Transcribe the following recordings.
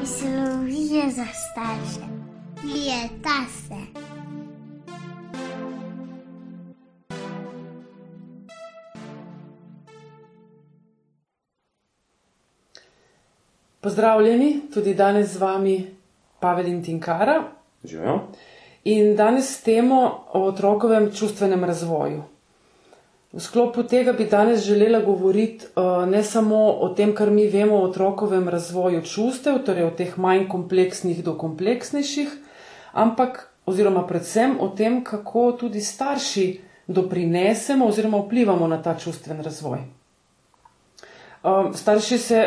Mislijo za starše. Leta se. Pozdravljeni, tudi danes z vami Pavel in Tinkara. Živijo. In danes s temo o otrokovem čustvenem razvoju. V sklopu tega bi danes želela govoriti uh, ne samo o tem, kar mi vemo o otrokovem razvoju čustev, torej o teh manj kompleksnih do kompleksnejših, ampak oziroma predvsem o tem, kako tudi starši doprinesemo oziroma vplivamo na ta čustven razvoj. Um, starši se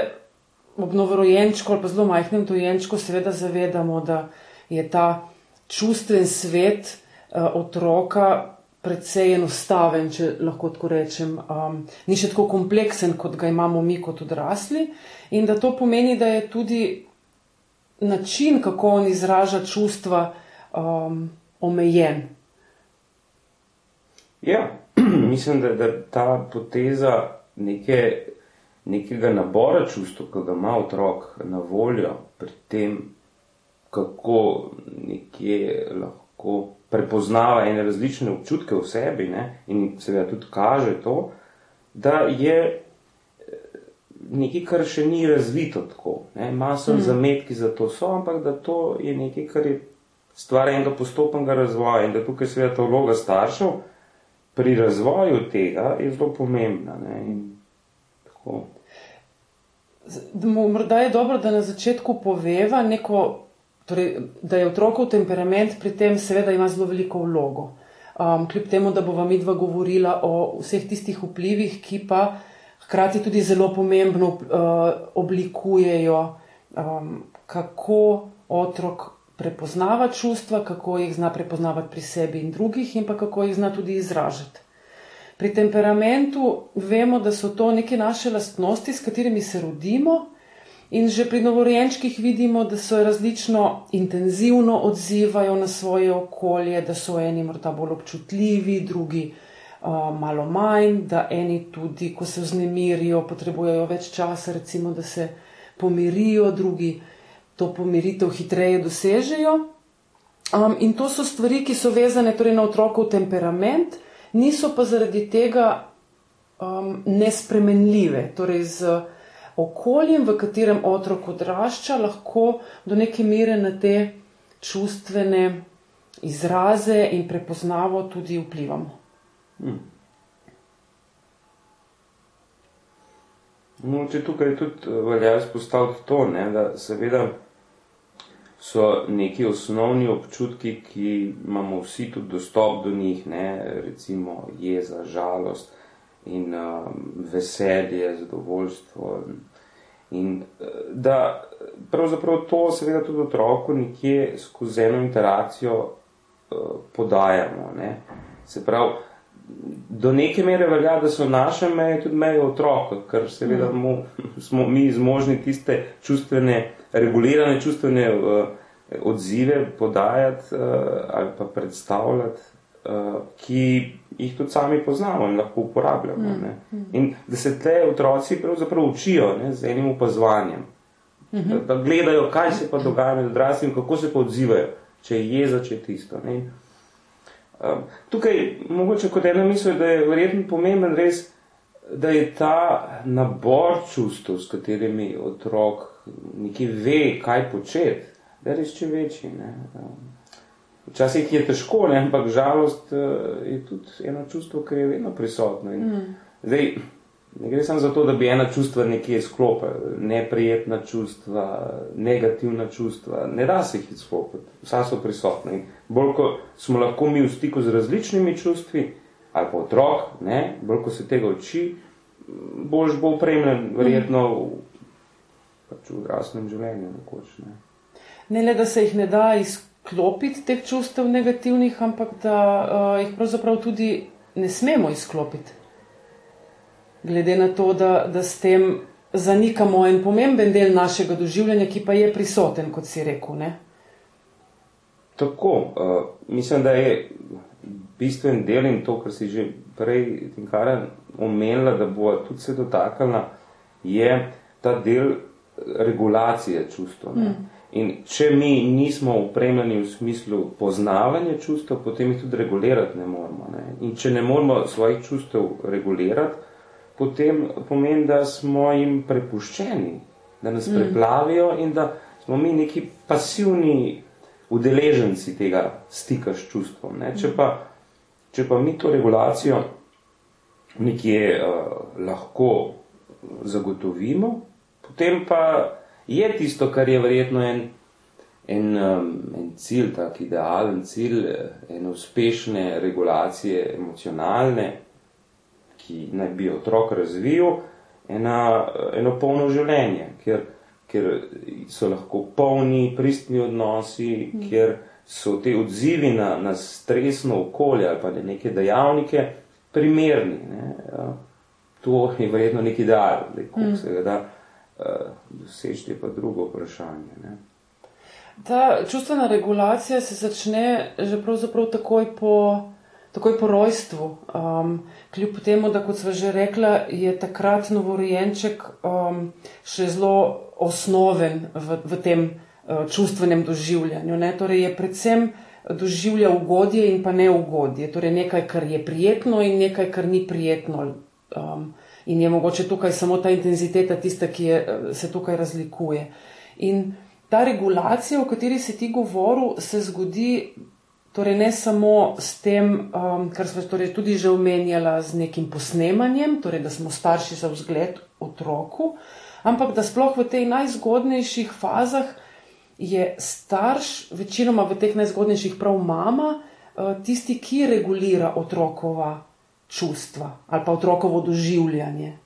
ob novorojenčku ali pa zelo majhnem dojenčku seveda zavedamo, da je ta čustven svet uh, otroka precej enostaven, če lahko tako rečem, um, ni še tako kompleksen, kot ga imamo mi kot odrasli. In da to pomeni, da je tudi način, kako on izraža čustva, um, omejen. Ja, mislim, da, da ta poteza neke, nekega nabora čustev, ki ga ima otrok na voljo pri tem, kako nekje prepoznava ene različne občutke v sebi ne, in seveda tudi kaže to, da je eh, nekaj, kar še ni razvito tako. Ne. Maso mm. zametki za to so, ampak da to je nekaj, kar je stvar enega postopnega razvoja in da tukaj seveda ta vloga staršev pri razvoju tega je zelo pomembna. Ne, in tako. Morda je dobro, da na začetku poveva neko Torej, da je otrokov temperament pri tem, seveda, ima zelo veliko vlogo. Um, kljub temu, da bova midva govorila o vseh tistih vplivih, ki pa hkrati tudi zelo pomembno uh, oblikujejo, um, kako otrok prepoznava čustva, kako jih zna prepoznavati pri sebi in drugih, in pa kako jih zna tudi izražati. Pri temperamentu vemo, da so to neke naše lastnosti, s katerimi se rodimo. In že pri novorojenčkih vidimo, da se različno intenzivno odzivajo na svoje okolje, da so eni morda bolj občutljivi, drugi uh, malo manj, da eni tudi, ko se vznemirijo, potrebujejo več časa, recimo, da se pomirijo, drugi to pomiritev hitreje dosežejo. Um, in to so stvari, ki so vezane torej na otrokov temperament, niso pa zaradi tega um, nespremenljive. Torej z, okoljem, v katerem otrok odrašča, lahko do neke mere na te čustvene izraze in prepoznavo tudi vplivamo. Hmm. No, tukaj tudi eh, velja izpostaviti to, ne, da seveda so neki osnovni občutki, ki imamo vsi tudi dostop do njih, ne, recimo jeza, žalost, in uh, veselje, zadovoljstvo. In uh, da pravzaprav to seveda tudi otroku nekje skozi eno interakcijo uh, podajamo. Ne? Se pravi, do neke mere velja, da so naše meje tudi meje otroka, ker seveda mm. mu, smo mi zmožni tiste čustvene, regulirane čustvene uh, odzive podajati uh, ali pa predstavljati ki jih tudi sami poznamo in lahko uporabljamo. Mm. In da se te otroci pravzaprav učijo ne, z enim opazovanjem. Mm -hmm. da, da gledajo, kaj se pa dogaja med odraslimi, kako se pa odzivajo, če je jeza, če je tisto. Ne. Um, tukaj mogoče kot ena misel, da je verjetno pomemben res, da je ta nabor čustv, s katerimi otrok nekje ve, kaj početi, da je res čim večji. Ne. Um, Včasih je težko, ne? ampak žalost uh, je tudi eno čustvo, ki je vedno prisotno. In, mm. zdaj, ne gre samo za to, da bi ena čustva nekje izklopila, neprijetna čustva, negativna čustva, ne da se jih izklopiti, vsa so prisotna. In bolj ko smo lahko mi v stiku z različnimi čustvi, ali pa otrok, ne? bolj ko se tega uči, boljš bo upremljen, verjetno v, pač v odraslem življenju. Nekoč, ne? ne le, da se jih ne da izklopiti izklopiti teh čustev negativnih, ampak da uh, jih pravzaprav tudi ne smemo izklopiti. Glede na to, da, da s tem zanikamo en pomemben del našega doživljanja, ki pa je prisoten, kot si rekel. Ne? Tako, uh, mislim, da je bistven del in to, kar si že prej omenila, da bo tudi se dotaknila, je ta del regulacije čustev. Mm. In če mi nismo upremljeni v smislu poznavanja čustev, potem jih tudi regulirati ne moramo. Ne? In če ne moramo svojih čustev regulirati, potem pomeni, da smo jim prepuščeni, da nas mm. preplavijo in da smo mi neki pasivni udeleženci tega stika s čustvom. Ne? Če, pa, če pa mi to regulacijo nekje uh, lahko zagotovimo, potem pa je tisto, kar je verjetno en, en, um, en cilj, tak idealen cilj, ene uspešne regulacije emocionalne, ki naj bi otrok razvil, ena, eno polno življenje, ker, ker so lahko polni pristni odnosi, mm. ker so te odzivi na, na stresno okolje ali pa na neke dejavnike primerni. Ne? Ja, to je verjetno nek ideal, kako mm. se ga da uh, doseči, pa drugo vprašanje. Ne? Ta čustvena regulacija se začne že pravzaprav takoj po takoj po rojstvu. Um, kljub temu, da kot sva že rekla, je takrat novorojenček um, še zelo osnoven v, v tem uh, čustvenem doživljanju. Ne? Torej je predvsem doživlja ugodje in pa neugodje. Torej nekaj, kar je prijetno in nekaj, kar ni prijetno. Um, in je mogoče tukaj samo ta intenziteta tista, ki je, se tukaj razlikuje. In ta regulacija, o kateri se ti govoril, se zgodi Torej, ne samo s tem, um, kar smo torej tudi že omenjali, z nekim posnemanjem, torej, da smo starši za vzgled otroku, ampak da sploh v tej najzgodnejših fazah je starš, večinoma v teh najzgodnejših, prav mama, uh, tisti, ki regulira otrokova čustva ali pa otrokovo doživljanje.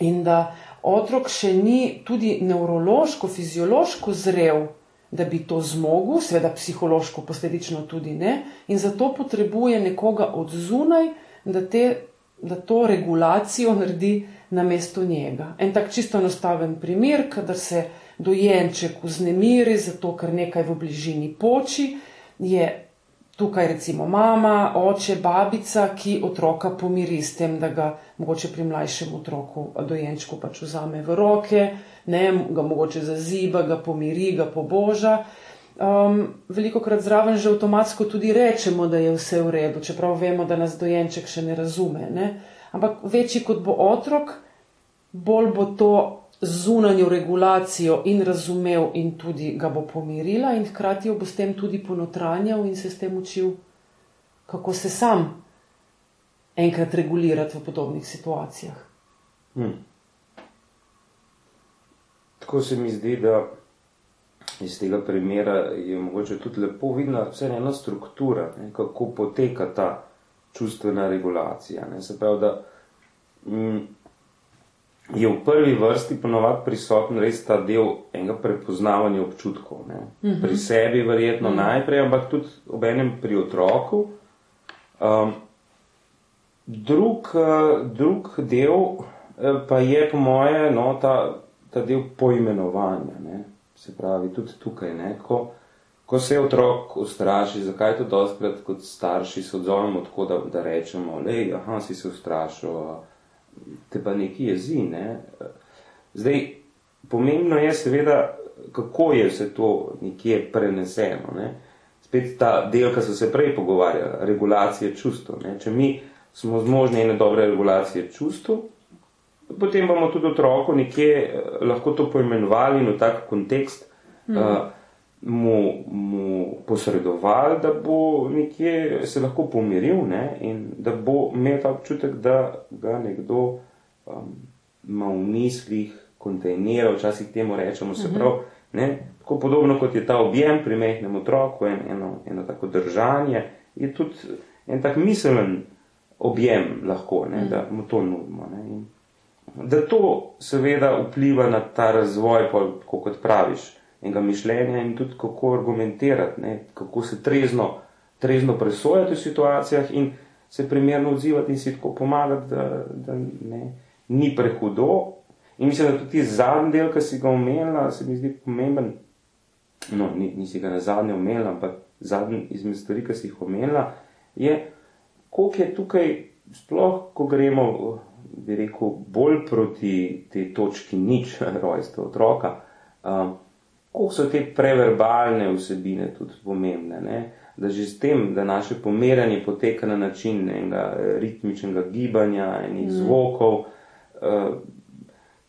In da otrok še ni tudi nevrološko, fiziološko zrel da bi to zmogel, seveda psihološko, posledično tudi ne, in zato potrebuje nekoga od zunaj, da, te, da to regulacijo naredi na mesto njega. En tak čisto enostaven primer, kadar se dojenček vznemiri, zato ker nekaj v bližini poči, je tukaj recimo mama, oče, babica, ki otroka pomiri s tem, da ga mogoče pri mlajšem otroku, dojenčku pač vzame v roke, ne, ga mogoče zaziba, ga pomiri, ga poboža. Um, veliko krat zraven že avtomatsko tudi rečemo, da je vse v redu, čeprav vemo, da nas dojenček še ne razume. Ne? Ampak večji kot bo otrok, bolj bo to zunanjo regulacijo in razumel, in tudi ga bo pomirila, in hkrati jo bo s tem tudi ponotranjal in se s tem učil, kako se sam enkrat regulirati v podobnih situacijah. Hmm. Tako se mi zdi, da iz tega primera je mogoče tudi lepo vidna vse ena struktura, ne, kako poteka ta čustvena regulacija. Ne. Se pravi, da. Mm, je v prvi vrsti ponovadi prisoten res ta del enega prepoznavanja občutkov. Ne? Uh mhm. -huh. Pri sebi, verjetno uh mhm. -huh. najprej, ampak tudi ob enem pri otroku. Um, drug, uh, drug del uh, pa je, po moje, no, ta, ta del poimenovanja. Ne? Se pravi, tudi tukaj, ne? Ko, ko se otrok ustraši, zakaj to doskrat kot starši se odzovemo tako, da, da rečemo, lej, aha, si se ustrašil te pa neki jezi. Ne? Zdaj, pomembno je seveda, kako je vse to nekje preneseno. Ne? Spet ta del, ki so se prej pogovarjali, regulacije čustev. Če mi smo zmožni ene dobre regulacije čustev, potem bomo tudi otroku nekje eh, lahko to poimenovali in v tak kontekst mm. uh, mu, mu posredovali, da bo nekje se lahko pomiril ne? in da bo imel ta občutek, da ga nekdo um, ima v mislih, kontejnira, včasih temu rečemo, se mhm. pravi, ne, tako podobno kot je ta objem pri mehnem otroku, en, eno, eno tako držanje, je tudi en tak miselen objem lahko, ne, da mu to nudimo. Ne, in, da to seveda vpliva na ta razvoj, pa, kot praviš, enega mišljenja in tudi kako argumentirati, ne, kako se trezno, trezno presojati v situacijah in se primerno odzivati in si tako pomagati, da, da ne ni prehudo. In mislim, da tudi zadnji del, ki si ga omenila, se mi zdi pomemben. No, ni, nisi ga na zadnje omenila, ampak zadnji izmed stvari, ki si jih omenila, je, koliko je tukaj, sploh, ko gremo bi rekel, bolj proti tej točki nič rojstva otroka, um, koliko so te preverbalne vsebine tudi pomembne. Ne? Da že s tem, da naše pomeranje poteka na način enega ritmičnega gibanja, enih mm. zvokov, uh,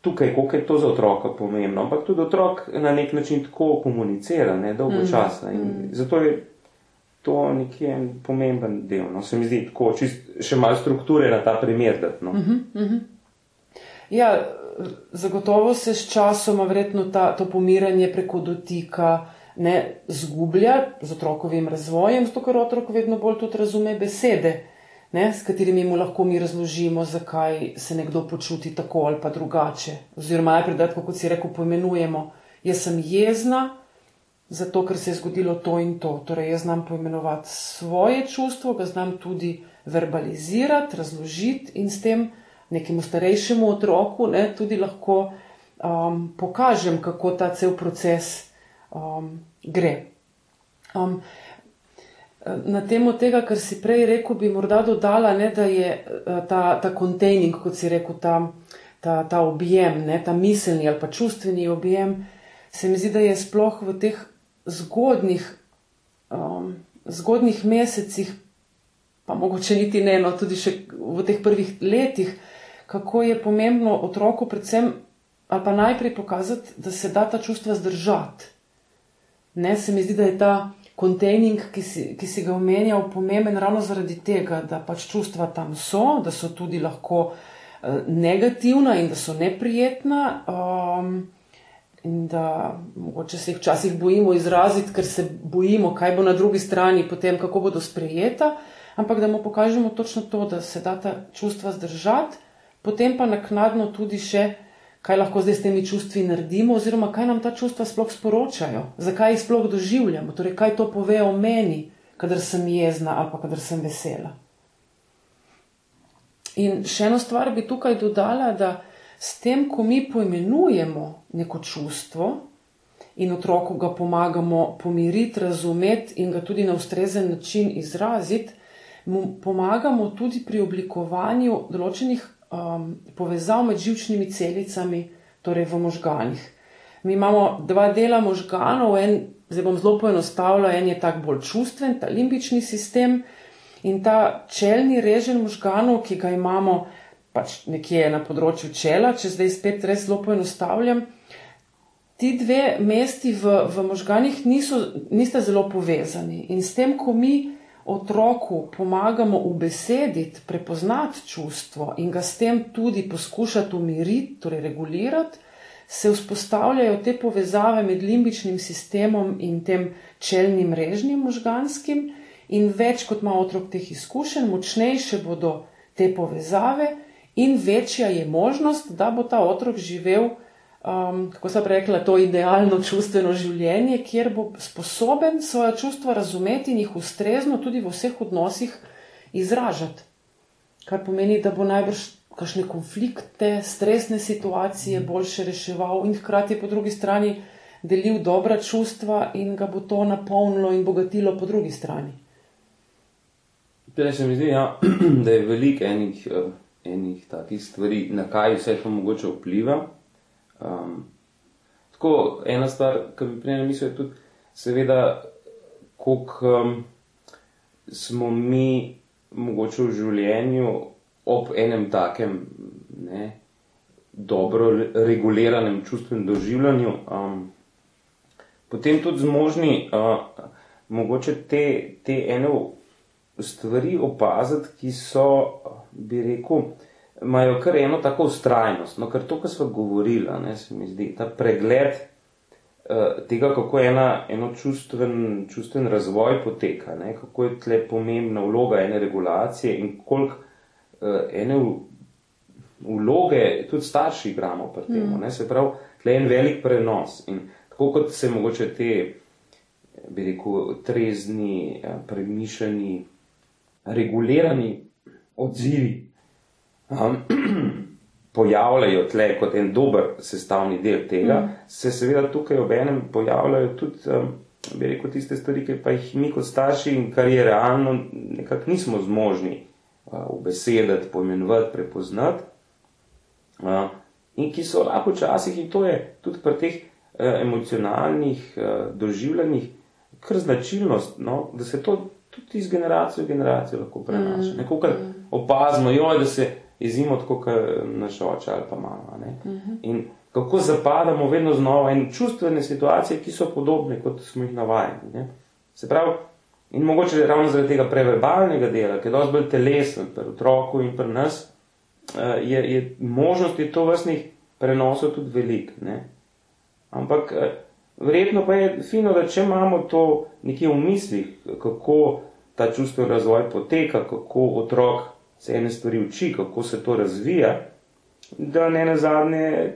tukaj, koliko je to za otroka pomembno, ampak tudi otrok na nek način tako komunicira, ne dolgo mm. In mm. zato je to nekje en pomemben del. No, se mi zdi tako, čist, še malo strukture na ta primer. Dat, no. mm -hmm. Ja, zagotovo se s časom, verjetno ta, to pomiranje preko dotika ne zgublja z otrokovim razvojem, zato ker otrok vedno bolj tudi razume besede ne, s katerimi mu lahko mi razložimo, zakaj se nekdo počuti tako ali pa drugače. Oziroma, najprej, da kot si rekel, poimenujemo. Jaz sem jezna, zato ker se je zgodilo to in to. Torej, jaz znam poimenovati svoje čustvo, ga znam tudi verbalizirati, razložiti in s tem nekemu starejšemu otroku ne, tudi lahko um, pokažem, kako ta cel proces um, gre. Um, Na temo tega, kar si prej rekel, bi morda dodala, ne, da je eh, ta, ta containing, kot si rekel, ta, ta, ta objem, ne, ta miselni ali pa čustveni objem, se mi zdi, da je sploh v teh zgodnih, um, zgodnih mesecih, pa mogoče niti ne, no tudi še v teh prvih letih, kako je pomembno otroku predvsem ali pa najprej pokazati, da se da ta čustva zdržati. Ne, se mi zdi, da je ta kontejning, ki, ki si ga omenjal, pomemben ravno zaradi tega, da pač čustva tam so, da so tudi lahko uh, negativna in da so neprijetna. Um, In da mogoče se jih včasih bojimo izraziti, ker se bojimo, kaj bo na drugi strani, potem kako bodo sprejeta, ampak da mu pokažemo točno to, da se da ta čustva zdržati, potem pa naknadno tudi še kaj lahko zdaj s temi čustvi naredimo, oziroma kaj nam ta čustva sploh sporočajo, zakaj jih sploh doživljamo, torej kaj to pove o meni, kadar sem jezna ali pa kadar sem vesela. In še eno stvar bi tukaj dodala, da s tem, ko mi poimenujemo neko čustvo in otroku ga pomagamo pomiriti, razumeti in ga tudi na ustrezen način izraziti, mu pomagamo tudi pri oblikovanju določenih um, povezav med živčnimi celicami, torej v možganih. Mi imamo dva dela možganov, en, zdaj bom zelo poenostavila, en je tak bolj čustven, ta limbični sistem in ta čelni režen možganov, ki ga imamo pač nekje na področju čela, če zdaj spet res zelo poenostavljam. Ti dve mesti v, v možganih niso, nista zelo povezani in s tem, ko mi otroku pomagamo ubesediti, prepoznati čustvo in ga s tem tudi poskušati umiriti, torej regulirati, se vzpostavljajo te povezave med limbičnim sistemom in tem čelnim režnim možganskim, in več kot ima otrok teh izkušenj, močnejše bodo te povezave, in večja je možnost, da bo ta otrok živel um, kako se pravi, to idealno čustveno življenje, kjer bo sposoben svoje čustva razumeti in jih ustrezno tudi v vseh odnosih izražati. Kar pomeni, da bo najbrž kakšne konflikte, stresne situacije boljše reševal in hkrati po drugi strani delil dobra čustva in ga bo to napolnilo in bogatilo po drugi strani. Torej se mi zdi, ja, da je veliko enih, eh, enih takih stvari, na kaj vse to mogoče vpliva. Um, tako, ena stvar, ki bi prej namislil, je tudi, seveda, koliko um, smo mi mogoče v življenju ob enem takem ne, dobro reguliranem čustvenem doživljanju, um, potem tudi zmožni uh, mogoče te, te ene stvari opaziti, ki so, bi rekel, imajo kar eno tako ustrajnost. No, ker to, kar smo govorili, ne, se mi zdi, ta pregled uh, tega, kako ena, eno čustven, čustven razvoj poteka, ne, kako je tle pomembna vloga ene regulacije in koliko uh, ene vloge tudi starši igramo pri tem. Mm. Se pravi, tle je en velik prenos in tako kot se mogoče te, bi rekel, trezni, premišljeni, regulirani odzivi um, pojavljajo tle kot en dober sestavni del tega, mm. se seveda tukaj ob enem pojavljajo tudi, um, bi rekel, tiste stvari, ki pa jih mi kot starši in kar je realno nekako nismo zmožni uh, ubesedati, pojmenovati, prepoznati. uh, in ki so lahko včasih, in to je tudi pri teh uh, emocionalnih uh, doživljanjih, kar značilnost, no, da se to tudi iz generacije v generacijo lahko prenaša. Mm. Nekako opazno, jo, da se izimo tako, kot naš oče ali pa mama. Mm -hmm. In kako zapadamo vedno znova in čustvene situacije, ki so podobne, kot smo jih navajeni. Ne? Se pravi, in mogoče ravno zaradi tega preverbalnega dela, ki je dosti bolj telesen pri otroku in pri nas, eh, je, je možnosti to vrstnih prenosov tudi velik. Ne? Ampak eh, verjetno pa je fino, da če imamo to nekje v mislih, kako ta čustveni razvoj poteka, kako otrok se ene stvari uči, kako se to razvija, da ne na zadnje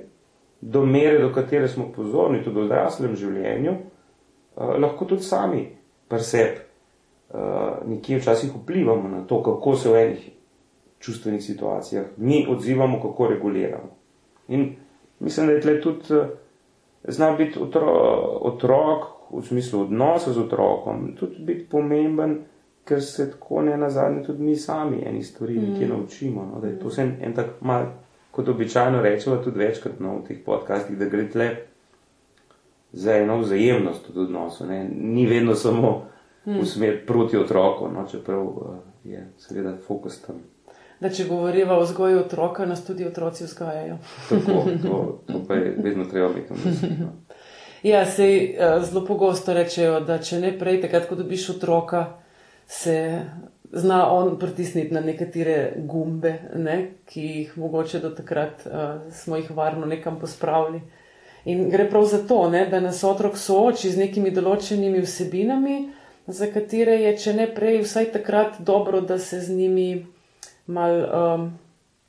do mere, do katere smo pozorni, tudi v odraslem življenju, uh, lahko tudi sami preseb uh, nekje včasih vplivamo na to, kako se v enih čustvenih situacijah mi odzivamo, kako reguliramo. In mislim, da je tle tudi uh, zna biti otro, otrok, v smislu odnosa z otrokom, tudi biti pomemben, ker se tako ne na zadnje tudi mi sami eni stvari mm. nekje naučimo. No, da je to vse en, en tak mal, kot običajno rečemo tudi večkrat no, v teh podcastih, da gre tle za eno vzajemnost v odnosu. Ne. Ni vedno samo mm. v smer proti otroku, no, čeprav uh, je seveda fokus tam. Da, če govorimo o vzgoju otroka, nas tudi otroci vzgajajo. Tako, to, to pa je vedno treba biti. No. Ja, sej uh, zelo pogosto rečejo, da če ne prej, takrat, ko dobiš otroka, se zna on pritisniti na nekatere gumbe, ne, ki jih mogoče do takrat uh, smo jih varno nekam pospravili. In gre prav za to, ne, da nas otrok sooči z nekimi določenimi vsebinami, za katere je, če ne prej, vsaj takrat dobro, da se z njimi mal um,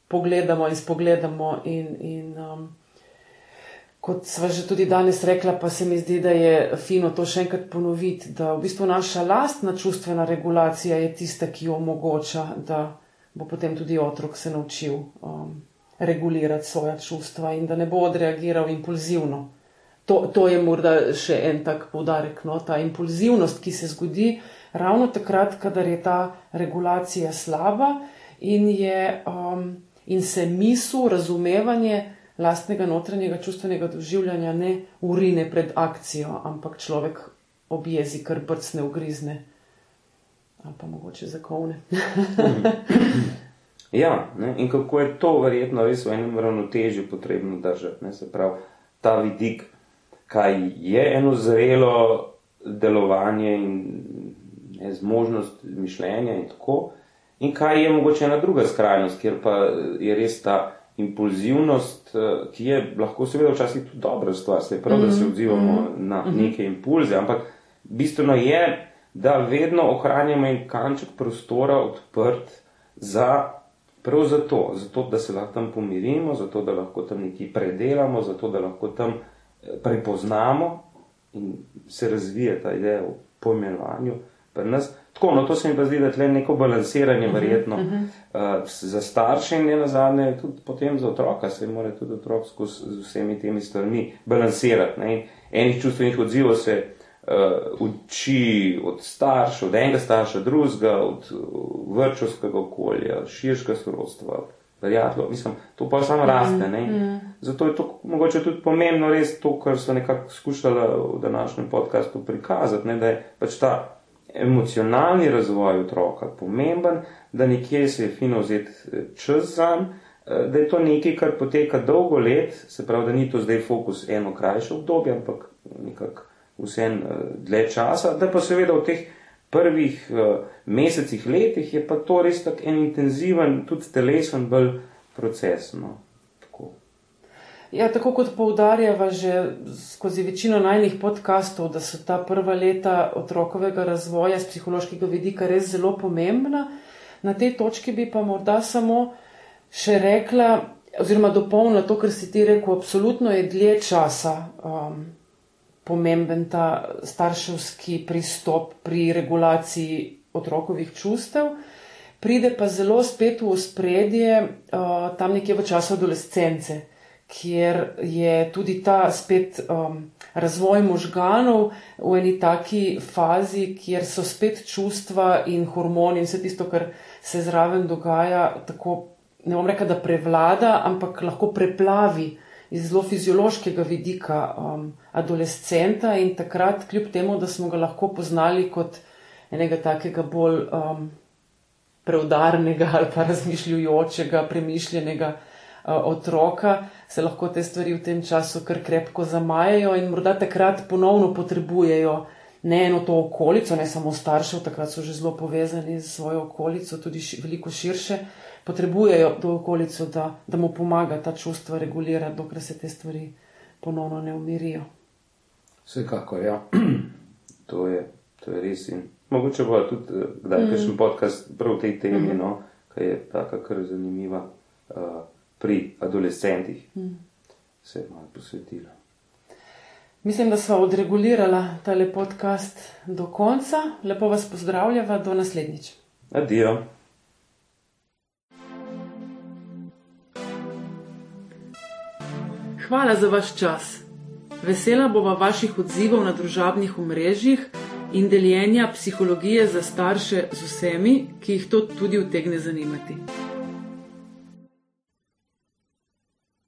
pogledamo in spogledamo in, in um, kot sva že tudi danes rekla, pa se mi zdi, da je fino to še enkrat ponoviti, da v bistvu naša lastna čustvena regulacija je tista, ki omogoča, da bo potem tudi otrok se naučil um, regulirati svoja čustva in da ne bo odreagiral impulzivno. To, to je morda še en tak poudarek, no, ta impulzivnost, ki se zgodi ravno takrat, kadar je ta regulacija slaba in, je, um, in se misel, razumevanje, lastnega notranjega čustvenega doživljanja ne urine pred akcijo, ampak človek objezi, kar brcne, ugrizne. Ali pa mogoče zakovne. ja, ne? in kako je to verjetno res v enem ravnotežju potrebno držati. Ne? Se pravi, ta vidik, kaj je eno zrelo delovanje in ne, zmožnost mišljenja in tako, in kaj je mogoče ena druga skrajnost, kjer pa je res ta impulzivnost, eh, ki je lahko seveda včasih tudi dobra stvar, se je prav, da se mhm. odzivamo mhm. na mhm. neke impulze, ampak bistveno je, da vedno ohranjamo en kanček prostora odprt za prav zato, zato, da se lahko tam pomirimo, zato, da lahko tam nekaj predelamo, zato, da lahko tam eh, prepoznamo in se razvije ta ideja o pojmenovanju pri nas. Tako, no, to se mi pa zdi, da je neko balansiranje, mhm, verjetno, uh -huh. uh, za starše in ne na zadnje, tudi potem za otroka, se mora tudi otrok skozi vsemi temi stvarmi balansirati. Ne? Enih čustvenih odzivov se uh, uči od starša, od enega starša, drugega, od vrčovskega okolja, širšega sorodstva. Prijatelj, mislim, to pa samo raste. Ne? Mm. Zato je to mogoče tudi pomembno, res to, kar so nekako skušali v današnjem podkastu prikazati, ne? da je pač ta emocionalni razvoj otroka pomemben, da nekje se je fino vzeti eh, čas za njim, eh, da je to nekaj, kar poteka dolgo let, se pravi, da ni to zdaj fokus eno krajše obdobje, ampak nekako vsem eh, dlje časa, da pa seveda v teh prvih mesecih, letih je pa to res tak en intenziven, tudi telesen bolj proces. No. Ja, tako kot poudarjava že skozi večino najnih podkastov, da so ta prva leta otrokovega razvoja z psihološkega vidika res zelo pomembna. Na tej točki bi pa morda samo še rekla, oziroma dopolnila to, kar si ti rekel, absolutno je dlje časa um, pomemben ta starševski pristop pri regulaciji otrokovih čustev. Pride pa zelo spet v spredje uh, tam nekje v času adolescence kjer je tudi ta spet um, razvoj možganov v eni taki fazi, kjer so spet čustva in hormoni in vse tisto, kar se zraven dogaja, tako ne bom rekel, da prevlada, ampak lahko preplavi iz zelo fiziološkega vidika um, adolescenta in takrat, kljub temu, da smo ga lahko poznali kot enega takega bolj um, preudarnega ali pa razmišljujočega, premišljenega otroka, se lahko te stvari v tem času kar krepko zamajajo in morda takrat ponovno potrebujejo ne eno to okolico, ne samo staršev, takrat so že zelo povezani z svojo okolico, tudi ši, veliko širše, potrebujejo to okolico, da, da mu pomaga ta čustva regulirati, dokler se te stvari ponovno ne umirijo. Vsekakor, ja. to, je, to je res. In mogoče bo tudi eh, kdaj mm. kakšen podcast prav v tej temi, mm. no, ki je taka kar zanimiva uh, pri adolescentih. Mm. Se je malo posvetila. Mislim, da smo odregulirali ta podcast do konca. Lepo vas pozdravljava, do naslednjič. Adijo. Hvala za vaš čas. Vesela bova vaših odzivov na družabnih omrežjih in deljenja psihologije za starše z vsemi, ki jih to tudi utegne zanimati.